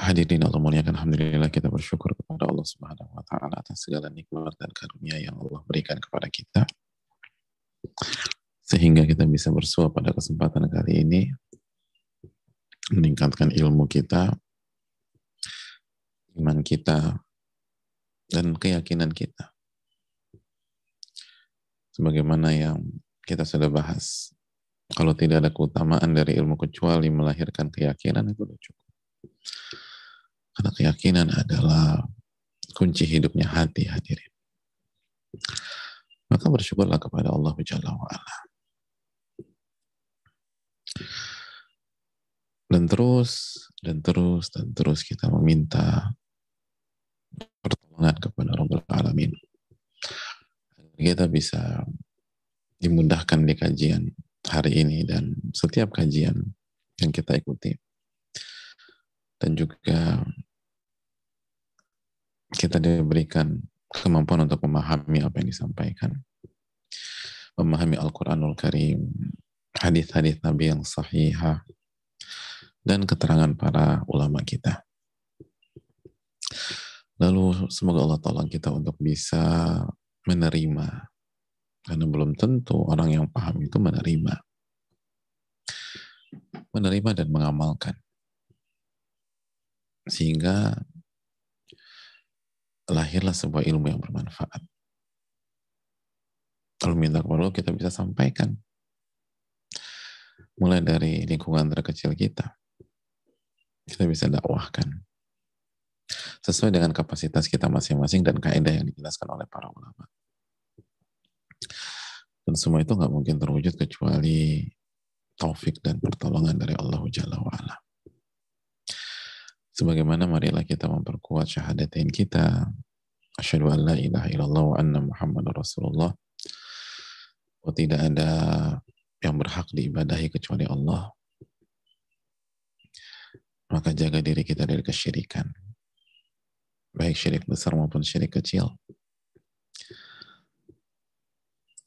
Hadirin Allah muliakan Alhamdulillah kita bersyukur kepada Allah Subhanahu wa taala atas segala nikmat dan karunia yang Allah berikan kepada kita. Sehingga kita bisa bersua pada kesempatan kali ini meningkatkan ilmu kita iman kita dan keyakinan kita. Sebagaimana yang kita sudah bahas kalau tidak ada keutamaan dari ilmu kecuali melahirkan keyakinan itu sudah cukup karena keyakinan adalah kunci hidupnya hati hadirin. Maka bersyukurlah kepada Allah Jalla wa'ala. Dan terus, dan terus, dan terus kita meminta pertolongan kepada Rabbul Alamin. Kita bisa dimudahkan di kajian hari ini dan setiap kajian yang kita ikuti dan juga kita diberikan kemampuan untuk memahami apa yang disampaikan. Memahami Al-Quranul Karim hadis-hadis Nabi yang sahihah dan keterangan para ulama kita. Lalu semoga Allah tolong kita untuk bisa menerima. Karena belum tentu orang yang paham itu menerima. Menerima dan mengamalkan. Sehingga lahirlah sebuah ilmu yang bermanfaat. Kalau minta kepada Allah, kita bisa sampaikan. Mulai dari lingkungan terkecil kita. Kita bisa dakwahkan. Sesuai dengan kapasitas kita masing-masing dan kaidah yang dijelaskan oleh para ulama. Dan semua itu nggak mungkin terwujud kecuali taufik dan pertolongan dari Allah Jalla wa'ala. Sebagaimana marilah kita memperkuat syahadatain kita. Asyhadu an la ilaha illallah wa anna Muhammad Rasulullah. Oh, tidak ada yang berhak diibadahi kecuali Allah. Maka jaga diri kita dari kesyirikan. Baik syirik besar maupun syirik kecil.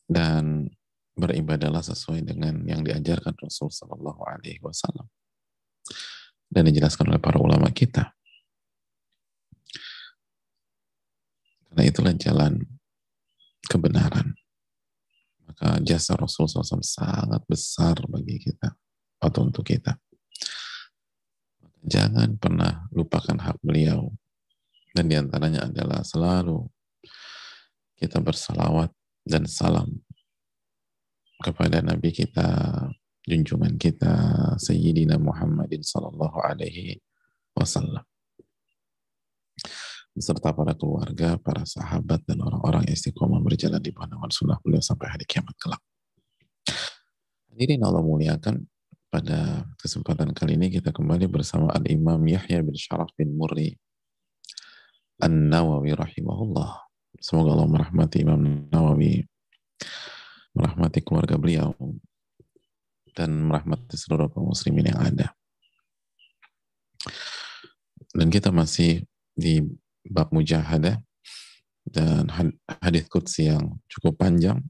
Dan beribadalah sesuai dengan yang diajarkan Rasul Sallallahu Alaihi Wasallam dan dijelaskan oleh para ulama kita. Karena itulah jalan kebenaran. Maka jasa Rasul SAW sangat besar bagi kita atau untuk kita. Jangan pernah lupakan hak beliau. Dan di antaranya adalah selalu kita bersalawat dan salam kepada Nabi kita junjungan kita Sayyidina Muhammadin Sallallahu Alaihi Wasallam beserta para keluarga, para sahabat dan orang-orang istiqomah berjalan di pandangan sunnah beliau sampai hari kiamat kelak. Hadirin Allah muliakan pada kesempatan kali ini kita kembali bersama Al-Imam Yahya bin Syaraf bin Murri An-Nawawi rahimahullah. Semoga Allah merahmati Imam Nawawi, merahmati keluarga beliau, dan merahmati seluruh kaum muslimin yang ada. Dan kita masih di bab mujahadah dan hadis qudsi yang cukup panjang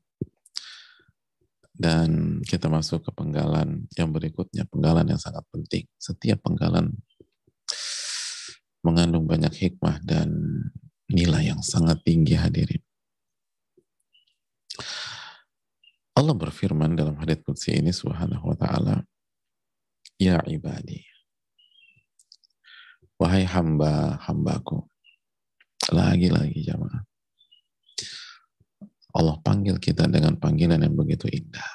dan kita masuk ke penggalan yang berikutnya, penggalan yang sangat penting. Setiap penggalan mengandung banyak hikmah dan nilai yang sangat tinggi hadirin. Allah berfirman dalam hadits qudsi ini subhanahu wa ta'ala Ya ibadi Wahai hamba-hambaku Lagi-lagi jamaah. Allah panggil kita dengan panggilan yang begitu indah.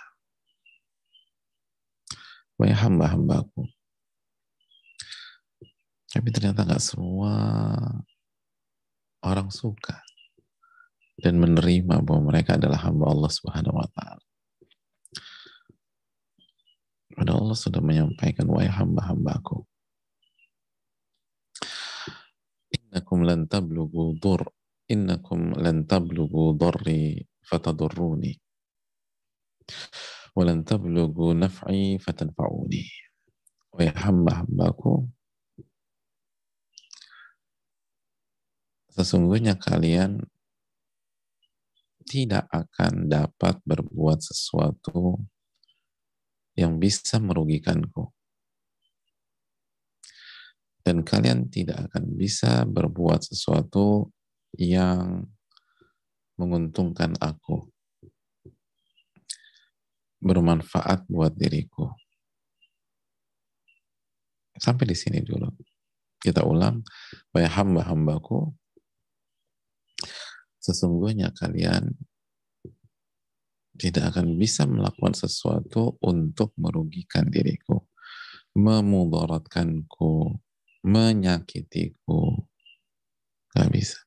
Wahai hamba-hambaku Tapi ternyata gak semua orang suka dan menerima bahwa mereka adalah hamba Allah Subhanahu wa taala. Pada Allah sudah menyampaikan, wahai hamba-hambaku. innakum lan tablughu dur innakum lan tablughu darri fatadurruni wa lan tablughu naf'i fatanfa'uni wahai hamba-hambaku sesungguhnya kalian tidak akan dapat berbuat sesuatu yang bisa merugikanku. Dan kalian tidak akan bisa berbuat sesuatu yang menguntungkan aku. Bermanfaat buat diriku. Sampai di sini dulu. Kita ulang, bahwa hamba-hambaku sesungguhnya kalian tidak akan bisa melakukan sesuatu untuk merugikan diriku, memudaratkanku, menyakitiku. Gak bisa.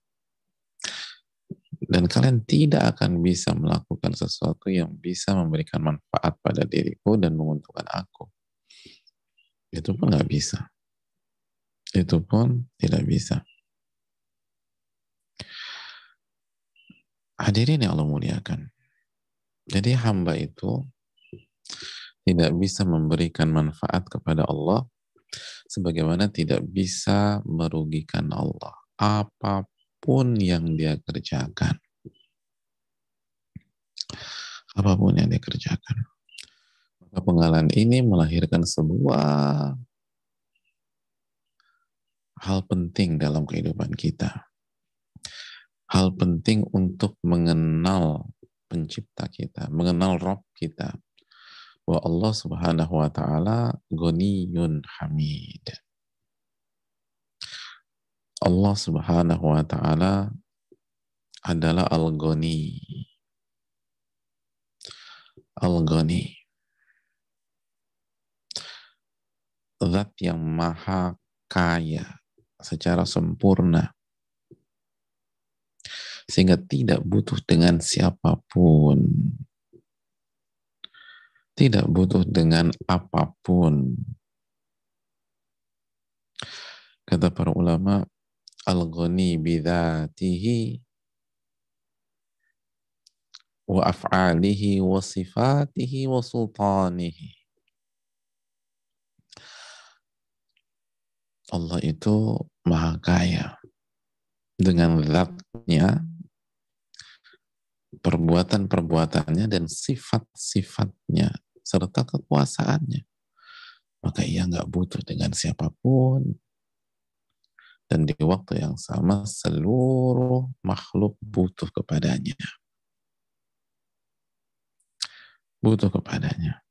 Dan kalian tidak akan bisa melakukan sesuatu yang bisa memberikan manfaat pada diriku dan menguntungkan aku. Itu pun gak bisa. Itu pun tidak bisa. Hadirin yang Allah muliakan. Jadi hamba itu tidak bisa memberikan manfaat kepada Allah sebagaimana tidak bisa merugikan Allah apa pun yang dia kerjakan. Apa pun yang dia kerjakan. Maka pengalaman ini melahirkan sebuah hal penting dalam kehidupan kita hal penting untuk mengenal pencipta kita, mengenal Rob kita. Bahwa Allah subhanahu wa ta'ala goniyun hamid. Allah subhanahu wa ta'ala adalah al-goni. Al-goni. Zat yang maha kaya secara sempurna sehingga tidak butuh dengan siapa pun. Tidak butuh dengan apa pun. Kata para ulama, al-ghani bidhatihi wa af'alihi wa sifatihi wa sultanihi. Allah itu maha kaya dengan zatnya perbuatan-perbuatannya dan sifat-sifatnya serta kekuasaannya. Maka ia nggak butuh dengan siapa pun. Dan di waktu yang sama seluruh makhluk butuh kepadanya. Butuh kepadanya.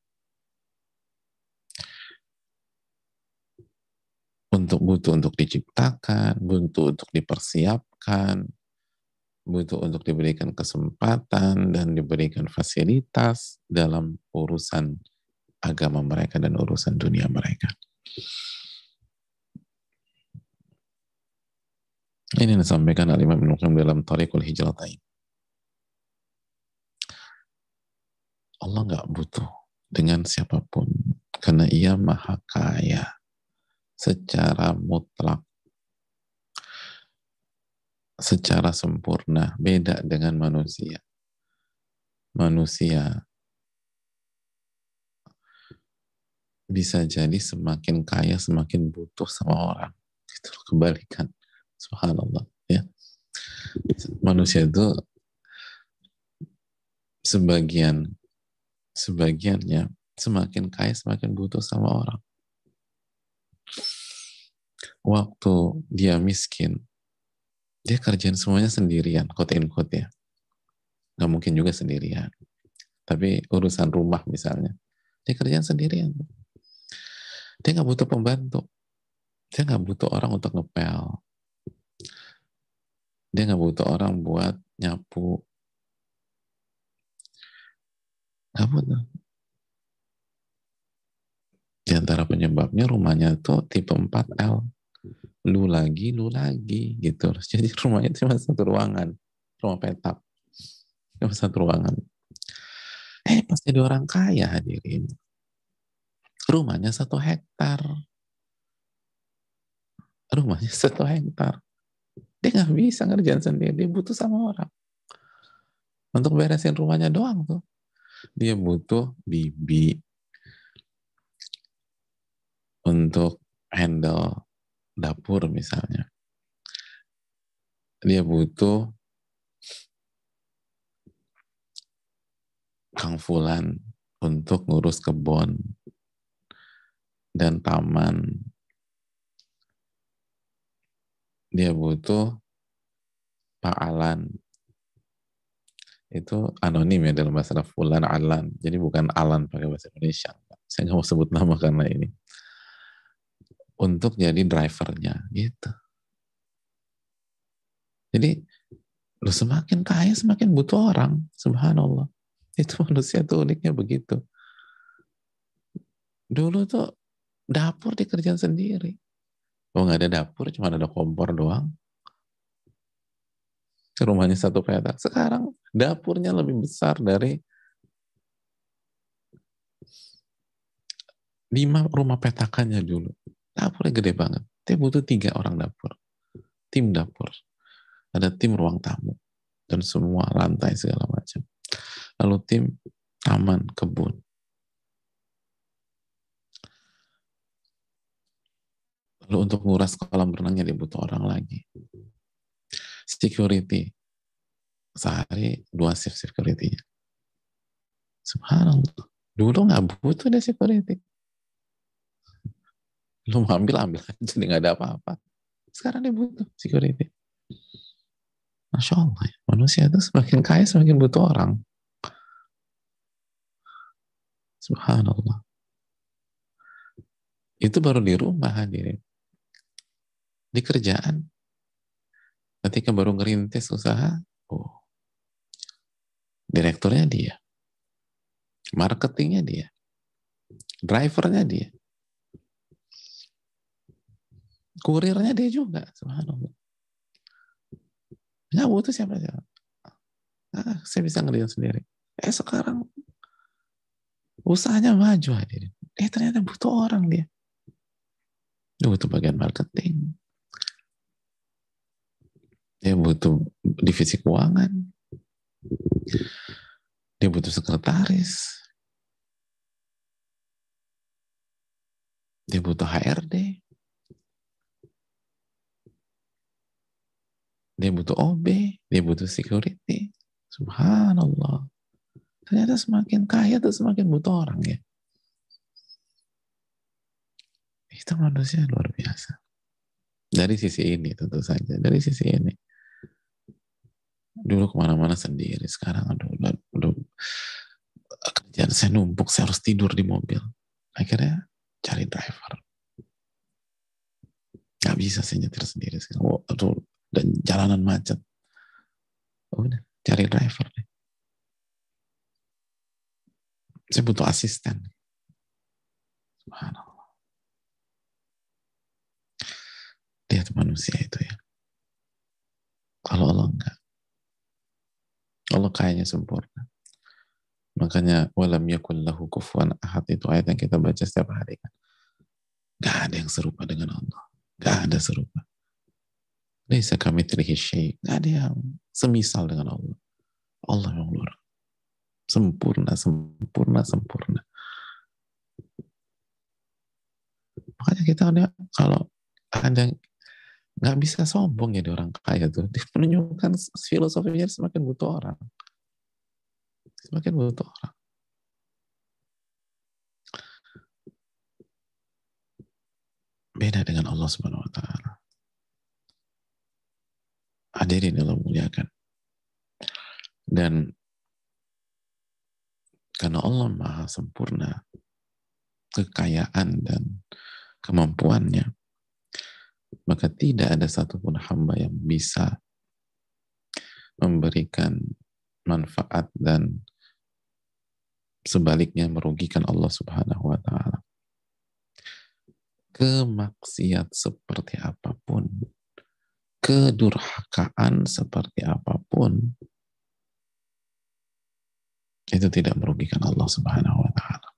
Untuk butuh untuk diciptakan, butuh untuk dipersiapkan, butuh untuk diberikan kesempatan dan diberikan fasilitas dalam urusan agama mereka dan urusan dunia mereka. Ini yang disampaikan oleh Imam Ibn dalam Tariqul Hijratain. Allah nggak butuh dengan siapa pun karena ia maha kaya secara mutlak secara sempurna, beda dengan manusia. Manusia bisa jadi semakin kaya semakin butuh sama orang. Itu kebalikan. Subhanallah. Ya. Manusia itu sebagian sebagiannya semakin kaya semakin butuh sama orang. Waktu dia miskin, dia kerjaan semuanya sendirian, quote in quote ya. Nggak mungkin juga sendirian. Tapi urusan rumah misalnya, dia kerjaan sendirian. Dia nggak butuh pembantu. Dia nggak butuh orang untuk ngepel. Dia nggak butuh orang buat nyapu. Nggak butuh. Di antara penyebabnya rumahnya tuh tipe 4L lu lagi, lu lagi gitu. Jadi rumahnya cuma satu ruangan, rumah petak, cuma satu ruangan. Eh pas jadi orang kaya hadirin, rumahnya satu hektar, rumahnya satu hektar. Dia nggak bisa ngerjain sendiri, dia butuh sama orang. Untuk beresin rumahnya doang tuh. Dia butuh bibi untuk handle dapur misalnya. Dia butuh Kang Fulan untuk ngurus kebun dan taman. Dia butuh Pak Alan. Itu anonim ya dalam bahasa Fulan Alan. Jadi bukan Alan pakai bahasa Indonesia. Saya nggak mau sebut nama karena ini. Untuk jadi drivernya gitu. Jadi lu semakin kaya semakin butuh orang. Subhanallah. Itu manusia tuh uniknya begitu. Dulu tuh dapur dikerjain sendiri. Oh nggak ada dapur, cuma ada kompor doang. Rumahnya satu petak. Sekarang dapurnya lebih besar dari lima rumah petakannya dulu. Dapurnya gede banget. Dia butuh tiga orang dapur. Tim dapur. Ada tim ruang tamu. Dan semua lantai segala macam. Lalu tim taman, kebun. Lalu untuk nguras kolam renangnya dia butuh orang lagi. Security. Sehari dua shift security Subhanallah. Dulu nggak butuh deh security. Lu mau ambil, ambil aja. Nggak ada apa-apa. Sekarang dia butuh security. Masya Allah. Ya. Manusia itu semakin kaya semakin butuh orang. Subhanallah. Itu baru di rumah hadirin. Di kerjaan. Ketika baru ngerintis usaha, oh, direkturnya dia. Marketingnya dia. Drivernya dia. Kurirnya dia juga. Subhanallah. Nggak butuh siapa-siapa. Ah, saya bisa ngerjain sendiri. Eh sekarang usahanya maju hadirin. Eh ternyata butuh orang dia. Dia butuh bagian marketing. Dia butuh divisi keuangan. Dia butuh sekretaris. Dia butuh HRD. Dia butuh OB. Dia butuh security. Subhanallah. Ternyata semakin kaya tuh semakin butuh orang ya. Itu manusia luar biasa. Dari sisi ini tentu saja. Dari sisi ini. Dulu ke mana-mana sendiri. Sekarang aduh, aduh, aduh kerjaan saya numpuk. Saya harus tidur di mobil. Akhirnya cari driver. Gak bisa saya nyetir sendiri sekarang. Aduh, dan jalanan macet. Udah, cari driver deh. Saya butuh asisten. Subhanallah. Lihat manusia itu ya. Kalau Allah enggak. Allah kayaknya sempurna. Makanya walam yakun lahu kufuan ahad itu ayat yang kita baca setiap hari kan. Gak ada yang serupa dengan Allah. Gak ada serupa. Laisa kami syai. Gak ada yang semisal dengan Allah. Allah yang luar sempurna, sempurna, sempurna. Makanya kita ada kalau ada nggak bisa sombong ya di orang kaya tuh. Dia menunjukkan filosofinya semakin butuh orang. Semakin butuh orang. Beda dengan Allah Subhanahu wa taala. Hadirin Allah muliakan. Dan karena Allah maha sempurna kekayaan dan kemampuannya, maka tidak ada satupun hamba yang bisa memberikan manfaat dan sebaliknya merugikan Allah Subhanahu wa taala. Kemaksiat seperti apa pun, kedurhakaan seperti apa pun, itu tidak merugikan Allah Subhanahu wa taala.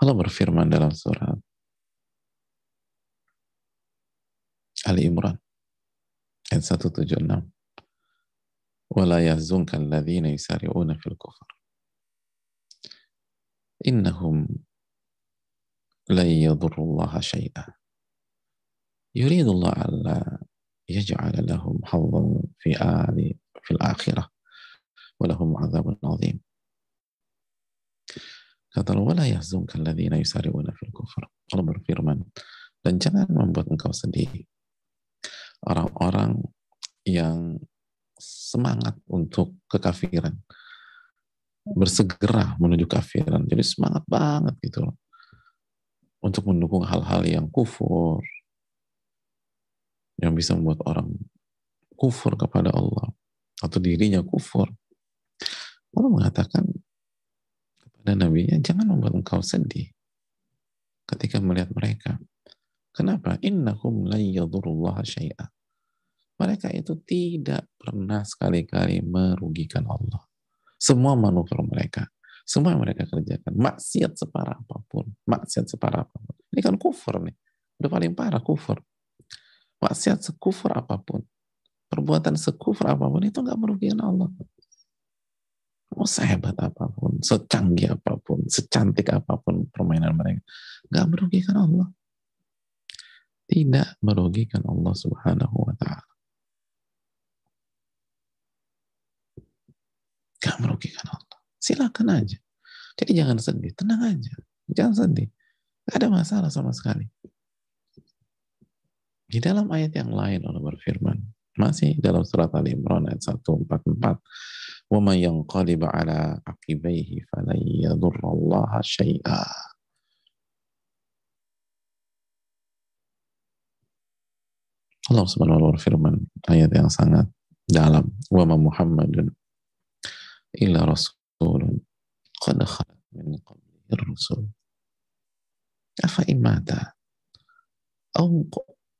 Allah berfirman dalam surat Ali Imran ayat 176 wala yahzunka alladhina yusari'una fil kufar. Innahum lan yadurrullaha syai'a yuridu Allah alla yaj'ala lahum hadhan fi ali fil akhirah walahum azabun azim. Kata Allah wala yahzunka alladhina yusari'una fil kufar Allah berfirman dan jangan membuat engkau sedih. Orang-orang yang semangat untuk kekafiran bersegera menuju kafiran jadi semangat banget gitu untuk mendukung hal-hal yang kufur yang bisa membuat orang kufur kepada Allah atau dirinya kufur Allah mengatakan kepada nabinya jangan membuat engkau sedih ketika melihat mereka kenapa innahum la syai'a mereka itu tidak pernah sekali-kali merugikan Allah. Semua manuver mereka, semua yang mereka kerjakan, maksiat separah apa pun, maksiat separah apa pun. Ini kan kufur nih, udah paling parah kufur. Maksiat sekufur apa pun, perbuatan sekufur apa pun itu nggak merugikan Allah. Mau sehebat apa pun, secanggih apa pun, secantik apa pun permainan mereka, nggak merugikan Allah. Tidak merugikan Allah Subhanahu wa Ta'ala. Gak merugikan Allah. Silakan aja. Jadi jangan sedih, tenang aja. Jangan sedih. Gak ada masalah sama sekali. Di dalam ayat yang lain Allah berfirman, masih dalam surat Ali Imran ayat 144, وَمَنْ يَنْقَلِبَ عَلَىٰ عَقِبَيْهِ فَلَنْ يَضُرَّ اللَّهَ شَيْئًا Allah subhanahu wa ta'ala berfirman ayat yang sangat dalam wa Muhammadun illa rasulun qad khalat min qablihi rusul afa imata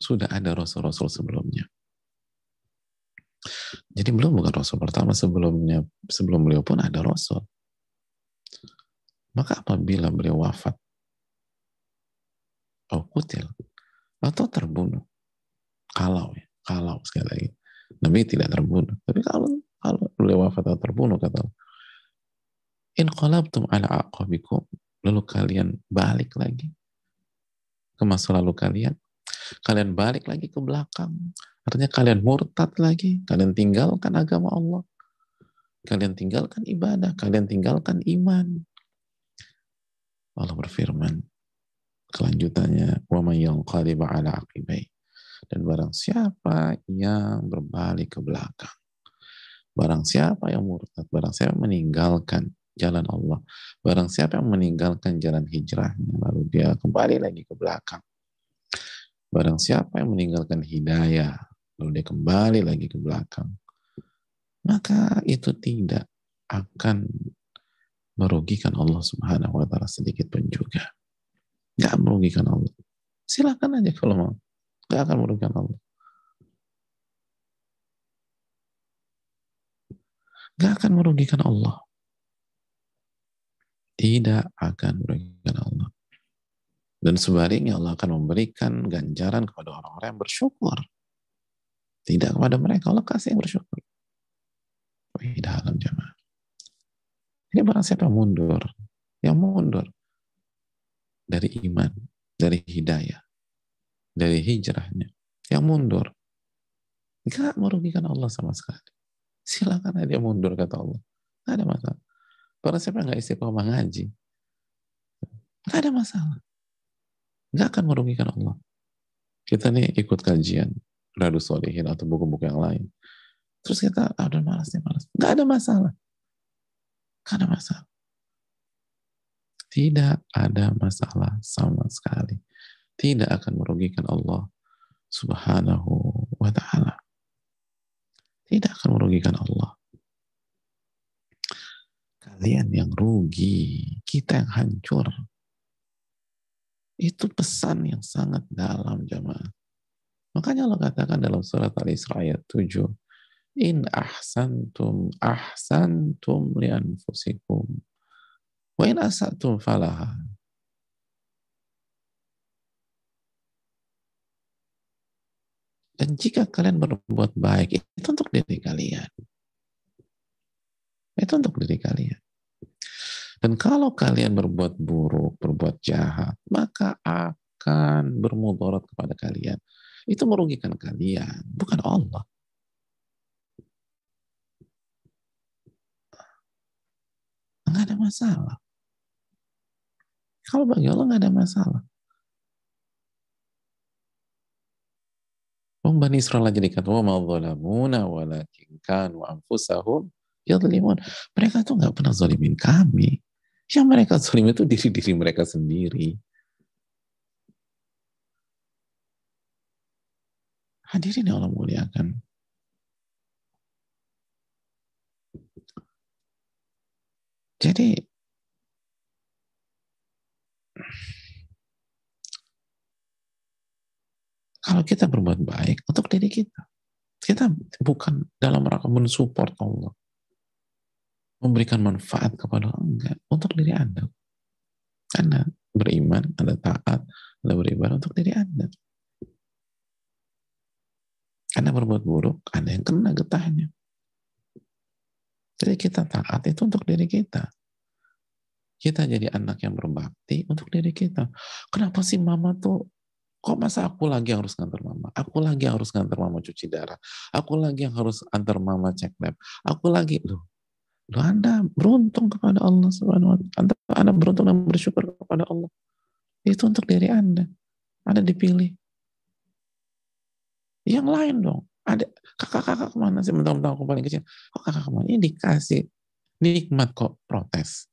sudah ada Rasul-Rasul sebelumnya. Jadi belum bukan Rasul pertama sebelumnya, sebelum beliau pun ada Rasul. Maka apabila beliau wafat, atau kutil, atau terbunuh, kalau ya, kalau sekali lagi, Nabi tidak terbunuh. Tapi kalau kalau beliau wafat atau terbunuh kata In qalabtum ala aqabikum. Lalu kalian balik lagi ke masa lalu kalian Kalian balik lagi ke belakang. Artinya kalian murtad lagi. Kalian tinggalkan agama Allah. Kalian tinggalkan ibadah. Kalian tinggalkan iman. Allah berfirman. Kelanjutannya. وَمَنْ يَنْقَلِبَ عَلَى عَقِبَيْهِ Dan barang siapa yang berbalik ke belakang. Barang siapa yang murtad. Barang siapa yang meninggalkan jalan Allah. Barang siapa yang meninggalkan jalan hijrahnya, lalu dia kembali lagi ke belakang. Barang siapa yang meninggalkan hidayah, lalu dia kembali lagi ke belakang. Maka itu tidak akan merugikan Allah Subhanahu wa taala sedikit pun juga. Gak merugikan Allah. Silakan aja kalau mau. Gak akan merugikan Allah. Gak akan merugikan Allah tidak akan merugikan Allah. Dan sebaliknya Allah akan memberikan ganjaran kepada orang-orang yang bersyukur. Tidak kepada mereka, Allah kasih yang bersyukur. Tidak alam jamaah. Ini barang siapa yang mundur, yang mundur dari iman, dari hidayah, dari hijrahnya, yang mundur, gak merugikan Allah sama sekali. Silakan aja mundur kata Allah. Gak ada masalah. Para siapa nggak istiqomah ngaji, nggak ada masalah. Nggak akan merugikan Allah. Kita nih ikut kajian, Radu Solihin atau buku-buku yang lain. Terus kita, ah, udah malas malas. Nggak ada masalah. Nggak ada masalah. Tidak ada masalah sama sekali. Tidak akan merugikan Allah subhanahu wa ta'ala. Tidak akan merugikan Allah. Kalian yang rugi, kita yang hancur. Itu pesan yang sangat dalam jemaah. Makanya Allah katakan dalam surat Al-Isra ayat 7, In ahsantum ahsantum li anfusikum wa in asatum falaha. Dan jika kalian berbuat baik, itu untuk diri kalian. Itu untuk diri kalian. Dan kalau kalian berbuat buruk, berbuat jahat, maka akan bermudarat kepada kalian. Itu merugikan kalian, bukan Allah. Nggak ada masalah. Kalau bagi Allah nggak ada masalah. Wong Bani Israel aja dikata, wa walakin kanu anfusahum yadlimun. Mereka tuh nggak pernah zalimin kami. Yang mereka zalim itu diri-diri mereka sendiri. Hadirin yang Allah muliakan. Jadi kalau kita berbuat baik untuk diri kita, kita bukan dalam rangka mensupport Allah, memberikan manfaat kepada Allah, enggak, untuk diri Anda. Anda beriman, Anda taat, Anda beribadah untuk diri Anda. Anda berbuat buruk, Anda yang kena getahnya. Jadi kita taat itu untuk diri kita. Kita jadi anak yang berbakti untuk diri kita. Kenapa sih mama tuh kok masa aku lagi yang harus ngantar mama? Aku lagi yang harus ngantar mama cuci darah. Aku lagi yang harus antar mama cek lab. Aku lagi loh. Anda beruntung kepada Allah Subhanahu wa taala. Anda beruntung dan bersyukur kepada Allah. Itu untuk diri Anda. Anda dipilih. Yang lain dong. Ada kakak-kakak ke mana sih? Mentang-mentang aku paling kecil. Kok kakak ke mana? Ini dikasih nikmat kok protes.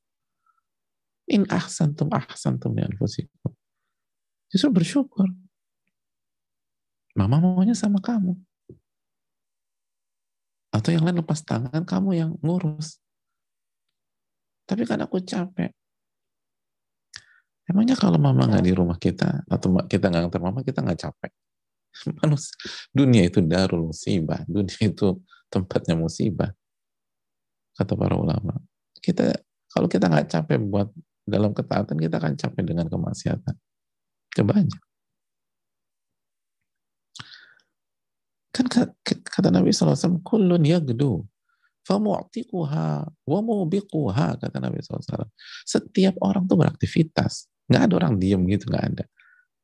In ahsantum ahsantum ya anfusikum. Justru bersyukur. Mama maunya sama kamu. Atau yang lain lepas tangan kamu yang ngurus tapi kan aku capek emangnya kalau mama nggak di rumah kita atau kita nggak ngantar mama kita nggak capek Manusia, dunia itu darul musibah, dunia itu tempatnya musibah. Kata para ulama. Kita kalau kita nggak capek buat dalam ketaatan, kita akan capek dengan kemaksiatan. Kebanyak. Kan kata Nabi SAW, kullun yagdu, famu'tiquha wa mubiquha, kata Nabi SAW. Setiap orang tuh beraktivitas. Nggak ada orang diem gitu, nggak ada.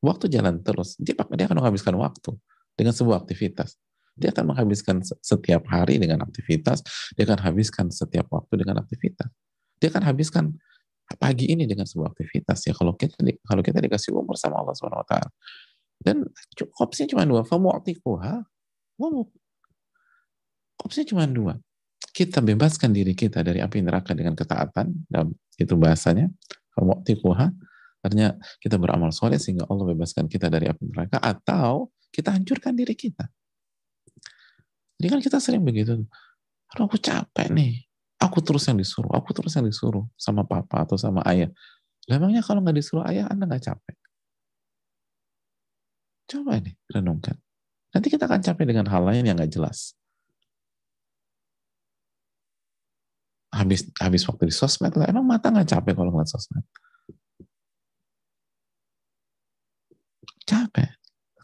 Waktu jalan terus. Dia, dia akan menghabiskan waktu dengan sebuah aktivitas. Dia akan menghabiskan setiap hari dengan aktivitas. Dia akan habiskan setiap waktu dengan aktivitas. Dia akan habiskan pagi ini dengan sebuah aktivitas ya kalau kita kalau kita dikasih umur sama Allah Subhanahu wa taala. Dan opsinya cuma dua, famu'tiquha Opsinya cuma dua. Kita bebaskan diri kita dari api neraka dengan ketaatan, dalam itu bahasanya, famu'tiquha Artinya kita beramal soleh sehingga Allah bebaskan kita dari api neraka atau kita hancurkan diri kita. Jadi kan kita sering begitu. Aduh aku capek nih. Aku terus yang disuruh. Aku terus yang disuruh sama papa atau sama ayah. Lah emangnya kalau nggak disuruh ayah, Anda nggak capek? Coba nih, renungkan. Nanti kita akan capek dengan hal lain yang nggak jelas. Habis habis waktu di sosmed lah. Emang mata nggak capek kalau ngeliat sosmed? Capek.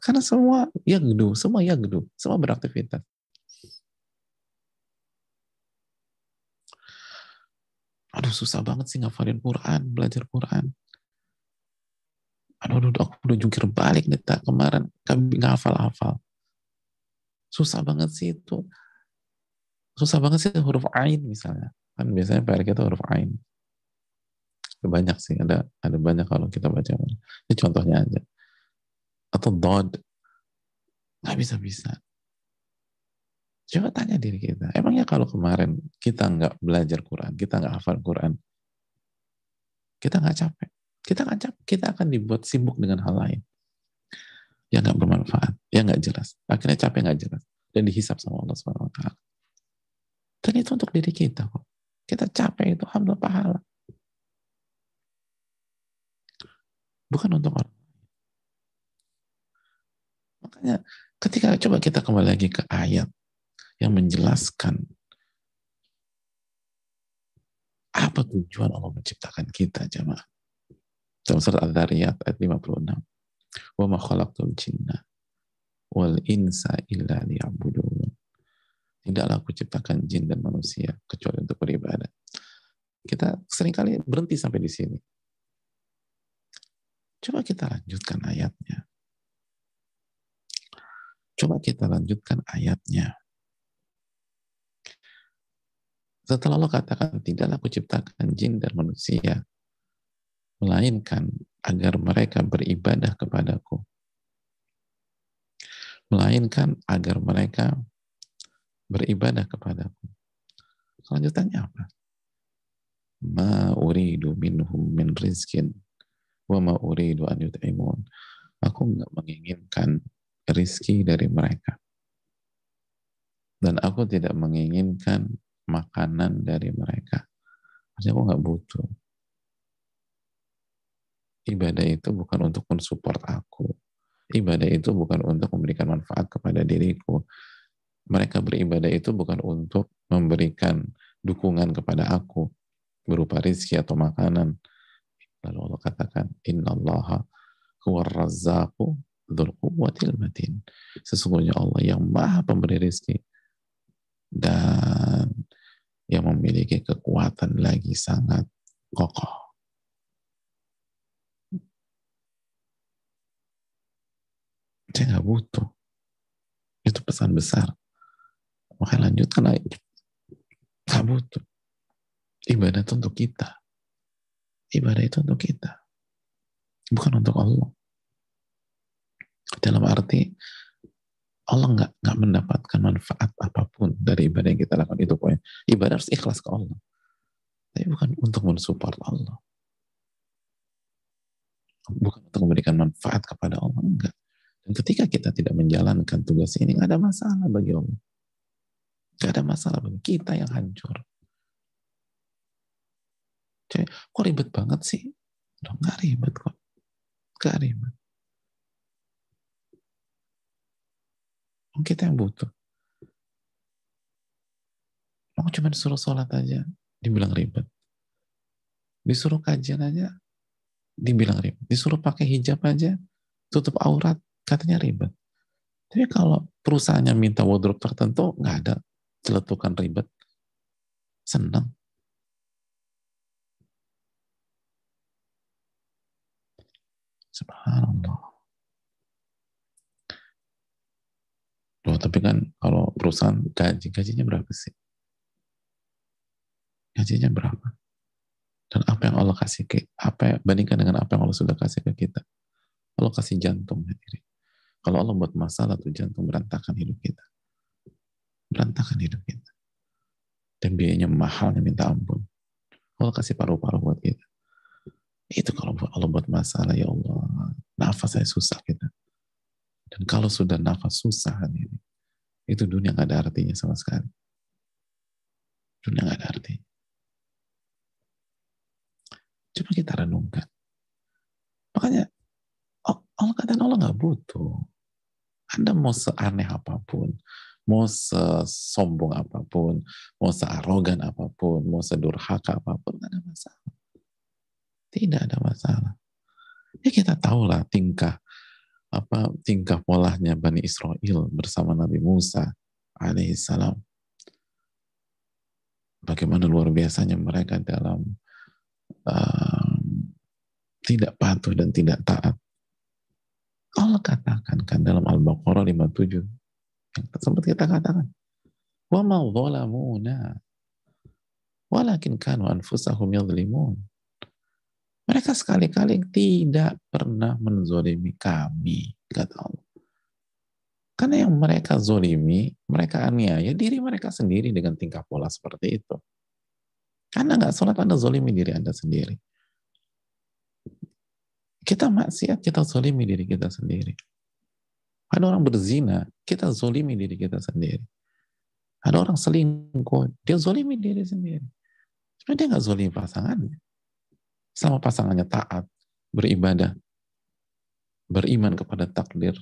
Karena semua ya gedung, semua ya gedung, semua beraktivitas. Aduh susah banget sih ngafalin Quran, belajar Quran. Aduh, aduh aku udah jungkir balik nih tak kemarin kami ngafal-hafal. Susah banget sih itu. Susah banget sih huruf ain misalnya. Kan biasanya PR kita huruf ain. Banyak sih, ada ada banyak kalau kita baca. Ini contohnya aja. Atau dod nggak bisa bisa coba tanya diri kita. Emangnya kalau kemarin kita nggak belajar Quran kita nggak hafal Quran kita nggak capek? Kita nggak capek. Kita akan dibuat sibuk dengan hal lain. Yang nggak bermanfaat. Yang nggak jelas. Akhirnya capek nggak jelas. Dan dihisap sama Allah swt Dan itu untuk diri kita kok. Kita capek itu alhamdulillah pahala. Bukan untuk orang Makanya ketika coba kita kembali lagi ke ayat yang menjelaskan apa tujuan Allah menciptakan kita jemaah. Dalam surat Al-Dhariyat ayat 56. Wa ma khalaqtul jinna wal insa illa liya'budun. Tidaklah aku ciptakan jin dan manusia kecuali untuk beribadah. Kita sering kali berhenti sampai di sini. Coba kita lanjutkan ayatnya. Coba kita lanjutkan ayatnya. Setelah Allah katakan, tidaklah aku ciptakan jin dan manusia, melainkan agar mereka beribadah kepadaku. Melainkan agar mereka beribadah kepadaku. Selanjutnya apa? Ma uridu minhum min rizkin wa ma uridu an yut'imun. Aku nggak menginginkan rizki dari mereka. Dan aku tidak menginginkan makanan dari mereka. Maksudnya aku nggak butuh. Ibadah itu bukan untuk mensupport aku. Ibadah itu bukan untuk memberikan manfaat kepada diriku. Mereka beribadah itu bukan untuk memberikan dukungan kepada aku berupa rizki atau makanan. Lalu Allah katakan, Inna Allah huwa Dzul quwwatil matin. Sesungguhnya Allah yang maha pemberi rezeki dan yang memiliki kekuatan lagi sangat kokoh. Saya butuh. Itu pesan besar. Maka lanjutkan. Nggak butuh. Ibadah itu untuk kita. Ibadah itu untuk kita. Bukan untuk Allah. Dalam arti Allah nggak nggak mendapatkan manfaat apa pun dari ibadah yang kita lakukan itu pokoknya ibadah harus ikhlas ke Allah tapi bukan untuk mensupport Allah bukan untuk memberikan manfaat kepada Allah enggak dan ketika kita tidak menjalankan tugas ini nggak ada masalah bagi Allah nggak ada masalah bagi kita yang hancur Jadi, kok ribet banget sih? Nggak ribet kok. Nggak ribet. Kita yang butuh. Mau cuma disuruh sholat aja, dibilang ribet. Disuruh kajian aja, dibilang ribet. Disuruh pakai hijab aja, tutup aurat, katanya ribet. Tapi kalau perusahaannya minta wardrobe tertentu, nggak ada celetukan ribet. Senang. Subhanallah. Loh, tapi kan kalau perusahaan gaji, gajinya berapa sih? Gajinya berapa? Dan apa yang Allah kasih ke, apa bandingkan dengan apa yang Allah sudah kasih ke kita? Allah kasih jantung sendiri. Kalau Allah buat masalah tuh jantung berantakan hidup kita. Berantakan hidup kita. Dan biayanya mahalnya minta ampun. Allah kasih paru-paru buat kita. Itu kalau Allah buat masalah, ya Allah, nafas saya susah kita. Dan kalau sudah nafas susah ini, itu dunia nggak ada artinya sama sekali. Dunia nggak ada artinya. Coba kita renungkan. Makanya Allah kata Allah nggak butuh. Anda mau seaneh apa pun, mau sesombong apa pun, mau searogan apa pun, mau sedurhaka apa pun, nggak ada masalah. Tidak ada masalah. Ya kita tahulah tingkah apa tingkah polanya Bani Israel bersama Nabi Musa alaihissalam. Bagaimana luar biasanya mereka dalam um, tidak patuh dan tidak taat. Allah katakan kan dalam Al-Baqarah 57 sempat kita katakan wa ma zalamuna walakin kanu anfusahum yadhlimun mereka sekali-kali tidak pernah menzolimi kami, kata Allah. Karena yang mereka zolimi, mereka aniaya diri mereka sendiri dengan tingkah pola seperti itu. Karena nggak sholat, Anda zolimi diri Anda sendiri. Kita maksiat, kita zolimi diri kita sendiri. Ada orang berzina, kita zolimi diri kita sendiri. Ada orang selingkuh, dia zolimi diri sendiri. Cuma dia nggak zolimi pasangannya. Sama pasangannya taat, beribadah, beriman kepada takdir,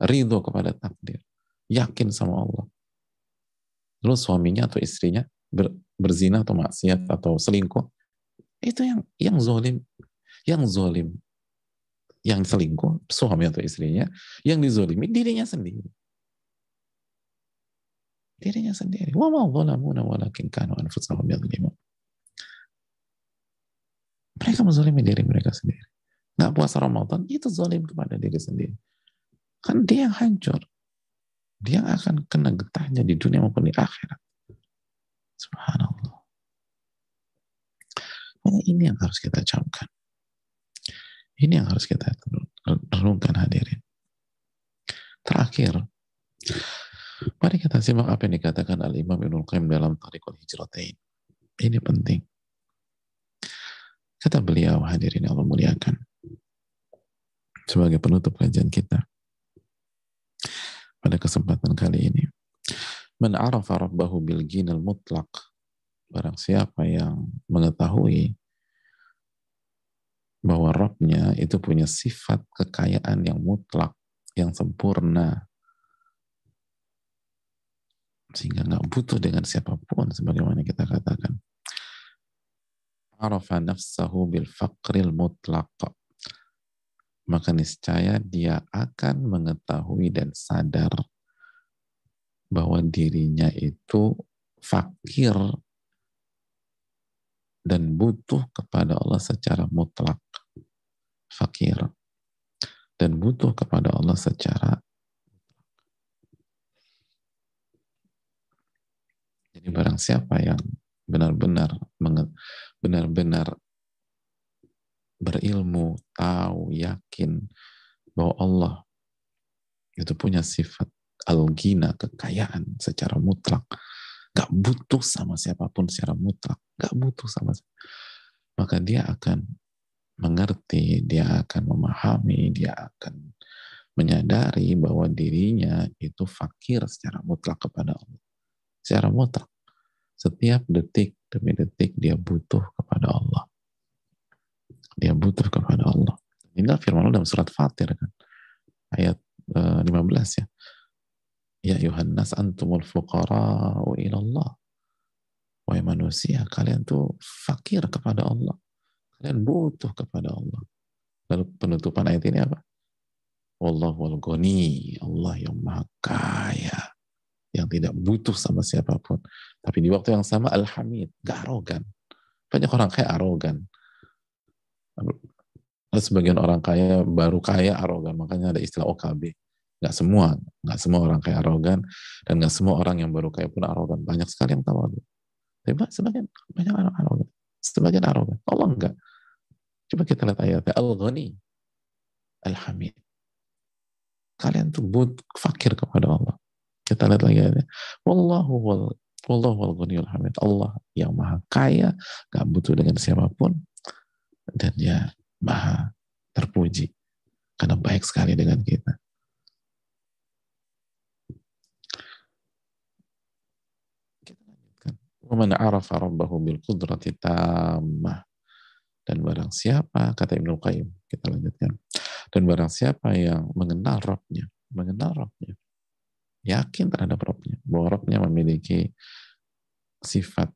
ridho kepada takdir, yakin sama Allah. Lalu suaminya atau istrinya ber, berzina atau maksiat atau selingkuh, itu yang yang zolim, yang zolim, yang selingkuh suami atau istrinya, yang dizolimi dirinya sendiri dirinya sendiri. Wa walakin kanu anfusahum. Mereka menzalimi diri mereka sendiri. Nggak puasa Ramadan, itu zalim kepada diri sendiri. Kan dia yang hancur. Dia akan kena getahnya di dunia maupun di akhirat. Subhanallah. Ini yang harus kita camkan. Ini yang harus kita renungkan hadirin. Terakhir, Mari kita simak apa yang dikatakan Al-Imam Ibnul Qayyim dalam Tariqul Hijratain. Ini penting. Kata beliau hadirin Allah muliakan. Sebagai penutup kajian kita. Pada kesempatan kali ini. Man arafa rabbahu bil ginal mutlaq. Barang siapa yang mengetahui bahwa Rabbnya itu punya sifat kekayaan yang mutlak, yang sempurna, sehingga nggak butuh dengan siapa pun sebagaimana kita katakan. Arafa nafsahu bil faqril mutlaq maka niscaya dia akan mengetahui dan sadar bahwa dirinya itu fakir dan butuh kepada Allah secara mutlak fakir dan butuh kepada Allah secara Jadi barang siapa yang benar-benar benar-benar berilmu, tahu, yakin bahwa Allah itu punya sifat al-gina, kekayaan secara mutlak. Gak butuh sama siapa pun secara mutlak. Gak butuh sama siapa. Maka dia akan mengerti, dia akan memahami, dia akan menyadari bahwa dirinya itu fakir secara mutlak kepada Allah secara mutlak. Setiap detik demi detik dia butuh kepada Allah. Dia butuh kepada Allah. Inilah firman Allah dalam surat Fatir kan. Ayat uh, eh, 15 ya. Ya Yohanes antumul fuqara'u ilallah. Wahai manusia, kalian tuh fakir kepada Allah. Kalian butuh kepada Allah. Lalu penutupan ayat ini apa? Wallahu wal Allah yang maha kaya yang tidak butuh sama siapa pun. Tapi di waktu yang sama Al-Hamid, gak arogan. Banyak orang kaya arogan. Sebagian orang kaya baru kaya arogan, makanya ada istilah OKB. Gak semua, gak semua orang kaya arogan, dan gak semua orang yang baru kaya pun arogan. Banyak sekali yang tahu. Tapi sebagian banyak orang arogan. Sebagian arogan. Allah enggak. Coba kita lihat ayatnya. Al-Ghani. Al-Hamid. Kalian tuh but fakir kepada Allah. Kita lihat lagi ayatnya. Wallahu wal Wallahu wal ghaniyul hamid. Allah yang maha kaya, gak butuh dengan siapa pun, dan dia maha terpuji. Karena baik sekali dengan kita. Kita lanjutkan. Waman arafa rabbahu bil qudrati tamah. Dan barang siapa, kata Ibnu Qayyim, kita lanjutkan. Dan barang siapa yang mengenal Rabbnya, mengenal Rabbnya, yakin terhadap Robnya bahwa Robnya memiliki sifat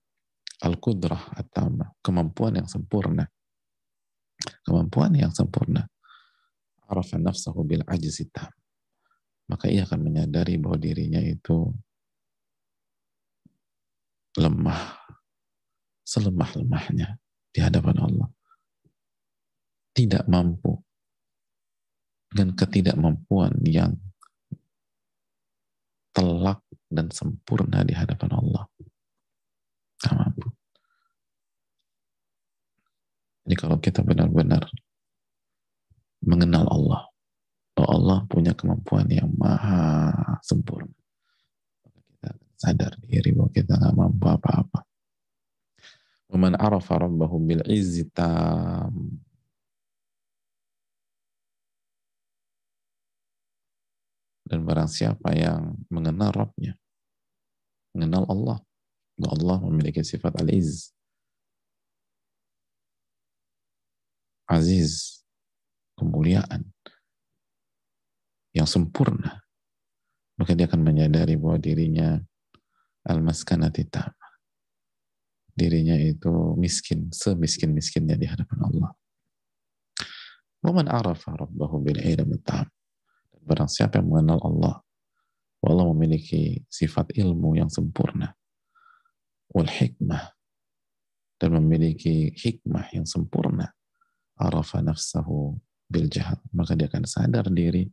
al-qudrah atau kemampuan yang sempurna. Kemampuan yang sempurna. Arafa nafsahu bil maka ia akan menyadari bahwa dirinya itu lemah selemah-lemahnya di hadapan Allah tidak mampu dengan ketidakmampuan yang telak dan sempurna di hadapan Allah. Gak mampu. Jadi kalau kita benar-benar mengenal Allah, bahwa Allah punya kemampuan yang maha sempurna, kita sadar diri bahwa kita nggak mampu apa-apa. Waman arafa rabbahu bil izzi Dan barang siapa yang mengenal Rabbnya mengenal Allah. Bahwa Allah memiliki sifat al-izz. Aziz, kemuliaan yang sempurna. Maka dia akan menyadari bahwa dirinya al-maskanati Dirinya itu miskin, semiskin-miskinnya di hadapan Allah. Waman arafa rabbahu bil ilmi. Barang siapa yang mengenal Allah, Allah memiliki sifat ilmu yang sempurna. Wal hikmah. Dan memiliki hikmah yang sempurna. Arafa nafsahu bil jahat. Maka dia akan sadar diri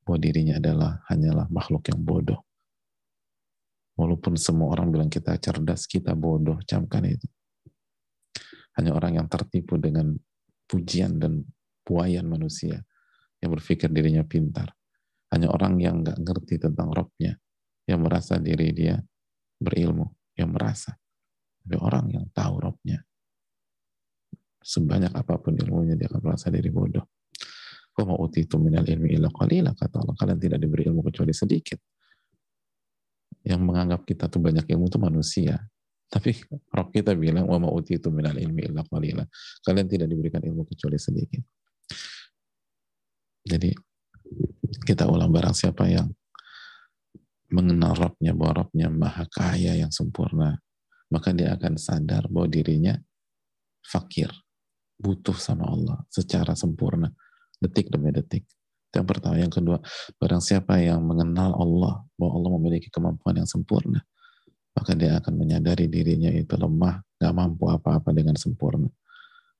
bahwa dirinya adalah hanyalah makhluk yang bodoh. Walaupun semua orang bilang kita cerdas, kita bodoh, camkan itu. Hanya orang yang tertipu dengan pujian dan buayan manusia yang berpikir dirinya pintar. Hanya orang yang nggak ngerti tentang robnya, yang merasa diri dia berilmu, yang merasa. Tapi orang yang tahu robnya, sebanyak apa pun ilmunya dia akan merasa diri bodoh. Wa itu minal ilmi illa qalila kata Allah. Kalian tidak diberi ilmu kecuali sedikit. Yang menganggap kita tuh banyak ilmu itu manusia. Tapi Rob kita bilang wa itu minal ilmi illa qalila. Kalian tidak diberikan ilmu kecuali sedikit. Jadi kita ulang barang siapa yang mengenal Robnya bahwa Robnya maha kaya yang sempurna, maka dia akan sadar bahwa dirinya fakir, butuh sama Allah secara sempurna, detik demi detik. yang pertama. Yang kedua, barang siapa yang mengenal Allah, bahwa Allah memiliki kemampuan yang sempurna, maka dia akan menyadari dirinya itu lemah, gak mampu apa-apa dengan sempurna.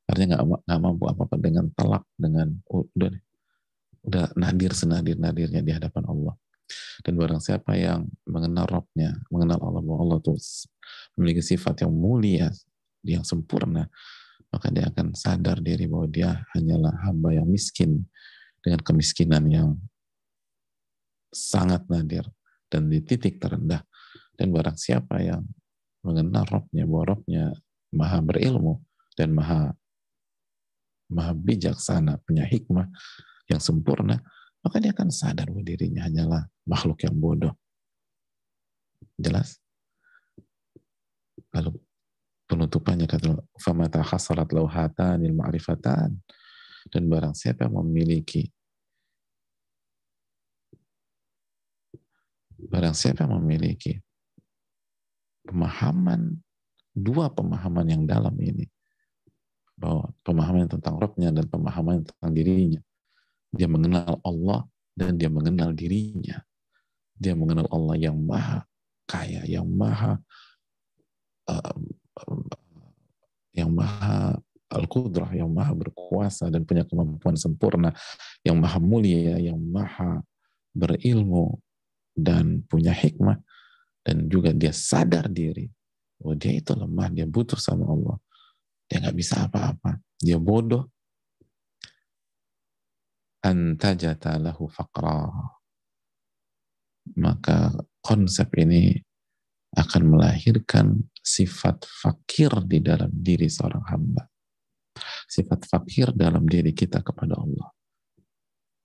Artinya gak, mampu apa-apa dengan telak, dengan udah nadir senadir nadirnya di hadapan Allah. Dan barang siapa yang mengenal Robnya, mengenal Allah bahwa Allah itu memiliki sifat yang mulia, yang sempurna, maka dia akan sadar diri bahwa dia hanyalah hamba yang miskin dengan kemiskinan yang sangat nadir dan di titik terendah. Dan barang siapa yang mengenal Robnya, bahwa Robnya maha berilmu dan maha maha bijaksana, punya hikmah, yang sempurna, maka dia akan sadar bahwa dirinya hanyalah makhluk yang bodoh. Jelas? Lalu penutupannya kata famata khasarat lauhatanil ma'rifatan dan barang siapa yang memiliki barang siapa yang memiliki pemahaman dua pemahaman yang dalam ini bahwa pemahaman tentang rohnya dan pemahaman tentang dirinya dia mengenal Allah dan dia mengenal dirinya. Dia mengenal Allah yang maha kaya, yang maha uh, yang maha al-qudrah, yang maha berkuasa dan punya kemampuan sempurna, yang maha mulia, yang maha berilmu dan punya hikmah dan juga dia sadar diri bahwa dia itu lemah, dia butuh sama Allah. Dia nggak bisa apa-apa. Dia bodoh, antajata lahu faqra. Maka konsep ini akan melahirkan sifat fakir di dalam diri seorang hamba. Sifat fakir dalam diri kita kepada Allah.